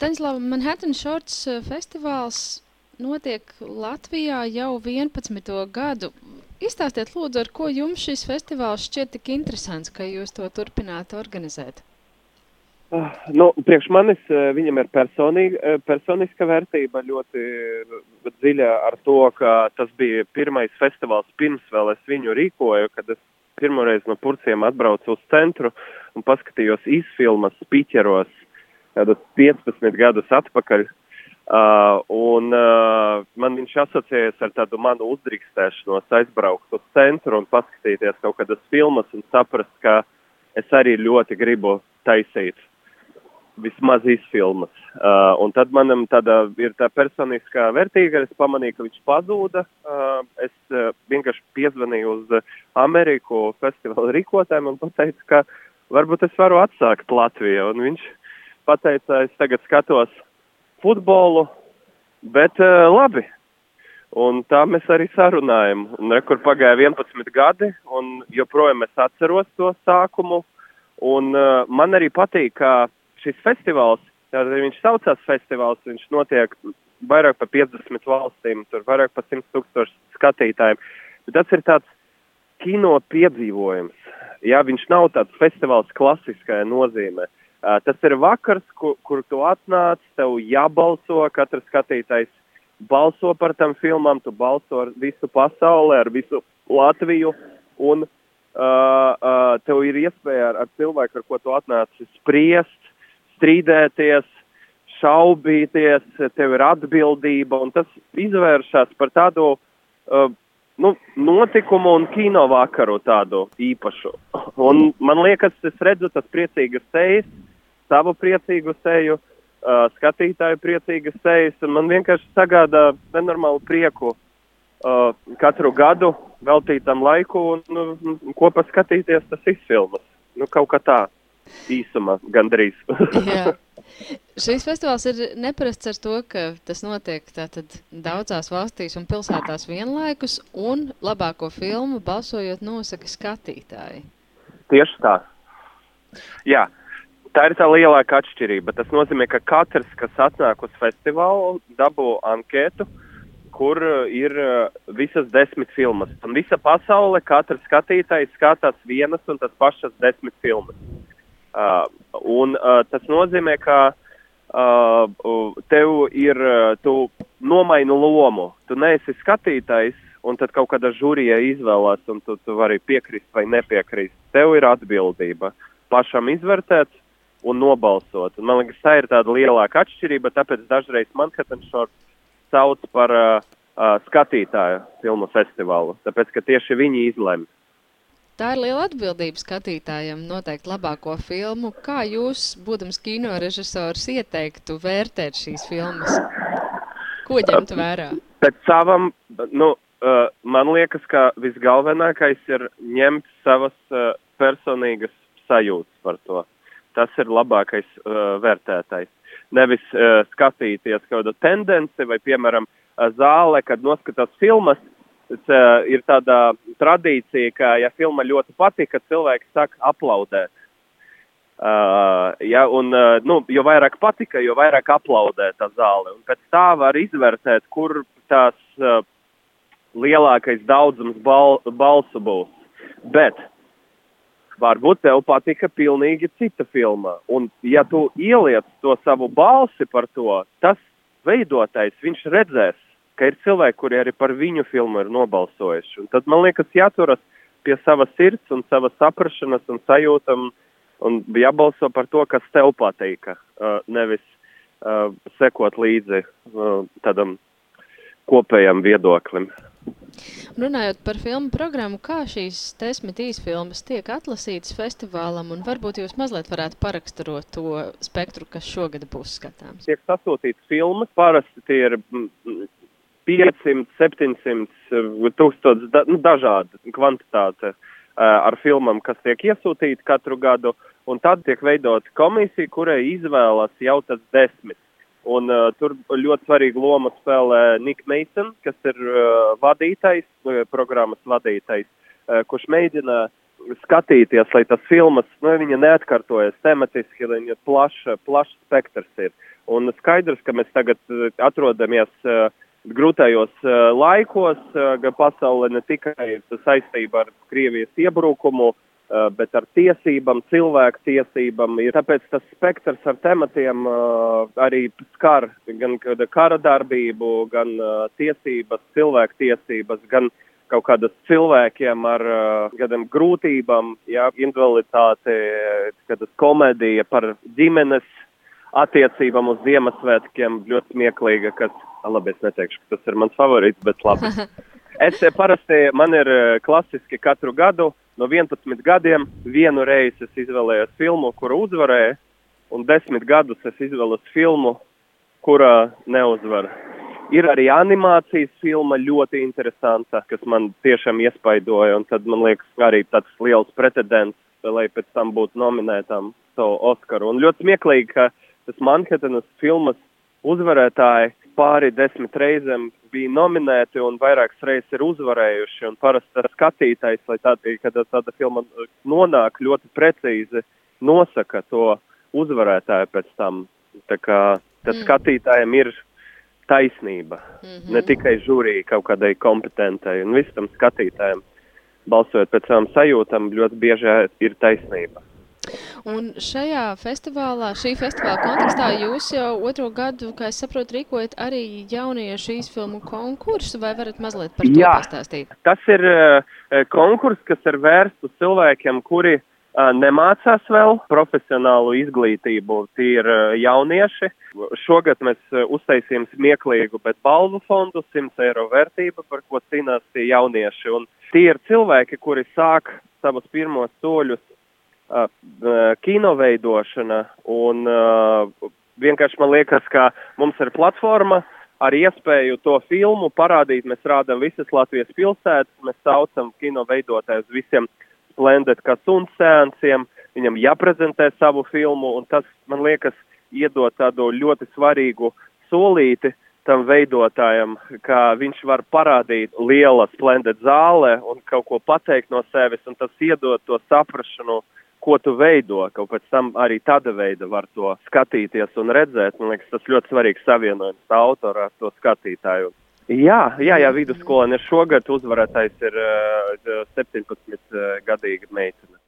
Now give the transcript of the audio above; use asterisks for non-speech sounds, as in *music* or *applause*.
Staņslava, Manhattan Shorts festivāls notiek Latvijā jau 11. gadu. Izstāstiet, lūdzu, ar ko jums šis festivāls šķiet tik interesants, ka jūs to turpināt organizēt? Uh, nu, priekš manis viņam ir personīga, personiska vērtība ļoti dziļa ar to, ka tas bija pirmais festivāls pirms vēl es viņu rīkoju, kad es pirmoreiz no Purciem atbraucu uz centru un paskatījos izfilmas piķeros kādus 15 gadus atpakaļ. Uh, un uh, man viņš asociējas ar tādu manu uzdrīkstēšanos aizbraukt uz centru un paskatīties kaut kādas filmas un saprast, ka es arī ļoti gribu taisīt vismaz izfilmas. Uh, un tad manam tāda ir tā personiskā vērtīga, es pamanīju, ka viņš pazūda. Uh, es uh, vienkārši piezvanīju uz Ameriku festivāla rīkotājiem un pateicu, ka varbūt es varu atsākt Latviju. Un viņš pateica, es tagad skatos futbolu, bet uh, labi. Un tā mēs arī sarunājam. Un rekur pagāja 11 gadi, un joprojām es atceros to sākumu. Un uh, man arī patīk, ka šis festivāls, tātad viņš saucās festivāls, viņš notiek vairāk par 50 valstīm, tur vairāk par 100 tūkstošu skatītājiem. Bet tas ir tāds kino piedzīvojums. Jā, viņš nav tāds festivāls klasiskajā nozīmē. Uh, tas ir vakars, kur, kur tu atnāc, tev jābalso, katrs skatītājs balso par tam filmām, tu balso ar visu pasauli, ar visu Latviju, un uh, uh, tev ir iespēja ar, ar cilvēku, ar ko tu atnāci, spriest, strīdēties, šaubīties, tev ir atbildība, tas izvēršas par tādu uh, nu, notikumu un kino vakaru tādu īpašu. Un man liekas, es redzu tas priecīgas sejas, savu priecīgu seju, uh, skatītāju priecīgas sejas, man vienkārši sagādā nenormālu prieku uh, katru gadu veltīt tam laiku un nu, kopā skatīties tas izfilmas. Nu, kaut kā tā īsumā gandrīz. *laughs* Šīs *laughs* festivāls ir neparasts ar to, ka tas notiek tātad daudzās valstīs un pilsētās vienlaikus, un labāko filmu balsojot nosaka skatītāji. Tieši tā. Jā, tā ir tā lielākā atšķirība. Tas nozīmē, ka katrs, kas atnāk uz festivālu, dabū anketu, kur ir visas desmit filmas. Un visa pasaule, katrs skatītājs skatās vienas un tas pašas desmit filmas. Uh, un uh, tas nozīmē, ka uh, tev ir, uh, tu nomaini lomu. Tu neesi skatītājs, un tad kaut kāda žūrija izvēlās, un tu, tu vari piekrist vai nepiekrist. Tev ir atbildība pašam izvērtēt un nobalsot. Un, man liekas, tā ir tāda lielāka atšķirība, tāpēc dažreiz Manhattan Short sauc par uh, uh, skatītāju filmu festivālu, tāpēc, ka tieši viņi izlemj. Tā ir liela atbildība skatītājam noteikt labāko filmu. Kā jūs, būdams kino režisors, ieteiktu vērtēt šīs filmas? Ko ņemt vērā? Pēc savam, nu, uh, man liekas, ka visgalvenākais ir ņemt savas uh, personīgas sajūtas par to. Tas ir labākais uh, vērtētais. Nevis uh, skatīties kādu tendenci vai, piemēram, uh, zāle, kad noskatās filmas, uh, ir tāda tradīcija, ka, ja filma ļoti patika, cilvēki sāk aplaudēt. Uh, ja, un, uh, nu, jo vairāk patika, jo vairāk aplaudē tā zāle. Un pēc tā var izvērtēt, kur tās uh, lielākais daudzums bal balsu būs. Bet varbūt tev patika pilnīgi cita filma. Un ja tu ieliec to savu balsi par to, tas veidotājs, viņš redzēs, ka ir cilvēki, kuri arī par viņu filmu ir nobalsojuši. Un tad man liekas, jāturas pie savas sirds un savas saprašanas un sajūtam un jābalso par to, kas tev patīka, uh, nevis uh, sekot līdzi uh, tādam kopējam viedoklim. Runājot par filmu programmu, kā šīs desmit īsfilmas tiek atlasītas festivālam, un varbūt jūs mazliet varētu paraksturot to spektru, kas šogad būs skatāms? Tiek sasūtītas filmas, parasti tie ir 500, 700, tūkstots, da, nu, dažāda kvantitāte ar filmām, kas tiek iesūtīti katru gadu, un tad tiek veidot komisija, kurai izvēlas jau tas desmit. Un uh, tur ļoti svarīgu lomu spēlē Nick Mason, kas ir uh, vadītājs, uh, programmas vadītājs, uh, kurš mēģina skatīties, lai tas filmas, nu, neatkārtojas tematiski, lai viņa plaša, plašs spektrs ir. Un skaidrs, ka mēs tagad atrodamies uh, grūtajos uh, laikos, uh, gan pasaulē ne tikai saistība ar Krievijas iebrukumu, uh, bet ar tiesībām, cilvēku tiesībām. Tāpēc tas spektrs ar tematiem arī skar gan kara darbību, gan tiesības, cilvēku tiesības, gan kaut kādas cilvēkiem ar kādām grūtībām, jā, invaliditāti, kādas komēdija par ģimenes attiecībām uz Ziemassvētkiem ļoti smieklīga, kas, labi, es neteikšu, ka tas ir mans favorīts, bet labi. *laughs* Es parasti, man ir klasiski katru gadu, no 11 gadiem, vienu reizi es izvēlējos filmu, kura uzvarēja, un desmit gadus es izvēlos filmu, kura neuzvar. Ir arī animācijas filma ļoti interesanta, kas man tiešām iespaidoja, un tad man liekas arī tāds liels pretendents, lai pēc tam būtu nominētām to Oskaru. Un ļoti smieklīgi, ka tas Manhetenas filmas uzvarētāji pāri desmit reizēm bija nominēti un vairākas reizes ir uzvarējuši. Un parasti skatītājs, lai tāda, kad tāda filma nonāk, ļoti precīzi nosaka to uzvarētāju pēc tam. Tā kā tad mm. skatītājiem ir taisnība, mm -hmm. ne tikai žūrija kaut kādai kompetentai. Un visam skatītājiem, balsojot pēc savām sajūtām, ļoti bieži ir taisnība. Un šajā festivālā, šī festivāla kontekstā jūs jau otro gadu, kā es saprotu, rīkojat arī jauniešu īsfilmu konkursu, vai varat mazliet par to Jā, pastāstīt? Tas ir uh, konkurss, kas ir vērsts uz cilvēkiem, kuri uh, nemācās vēl profesionālu izglītību, tie ir uh, jaunieši. Šogad mēs uztaisījām smieklīgu, bet balvu fondu 100 eiro vērtība, par ko cīnās tie jaunieši. Un tie ir cilvēki, kuri sāk savus pirmos soļus kino veidošana un uh, vienkārši man liekas, ka mums ir platforma ar iespēju to filmu parādīt. Mēs rādām visas Latvijas pilsētas, mēs saucam kino veidotājus visiem splendid kā suns sēnsiem, viņam jāprezentē savu filmu, un tas, man liekas, iedod tādu ļoti svarīgu solīti tam veidotājam, ka viņš var parādīt liela splendid zāle un kaut ko pateikt no sevis, un tas iedod to saprašanu, uh, ko tu veido, ka pēc tam arī tāda veida var to skatīties un redzēt. Man liekas, tas ļoti svarīgs savienojums autora ar to skatītāju. Jā, jā, jā vidusskolēni ir šogad uzvarētājs ir uh, 17 uh, gadīga meitene.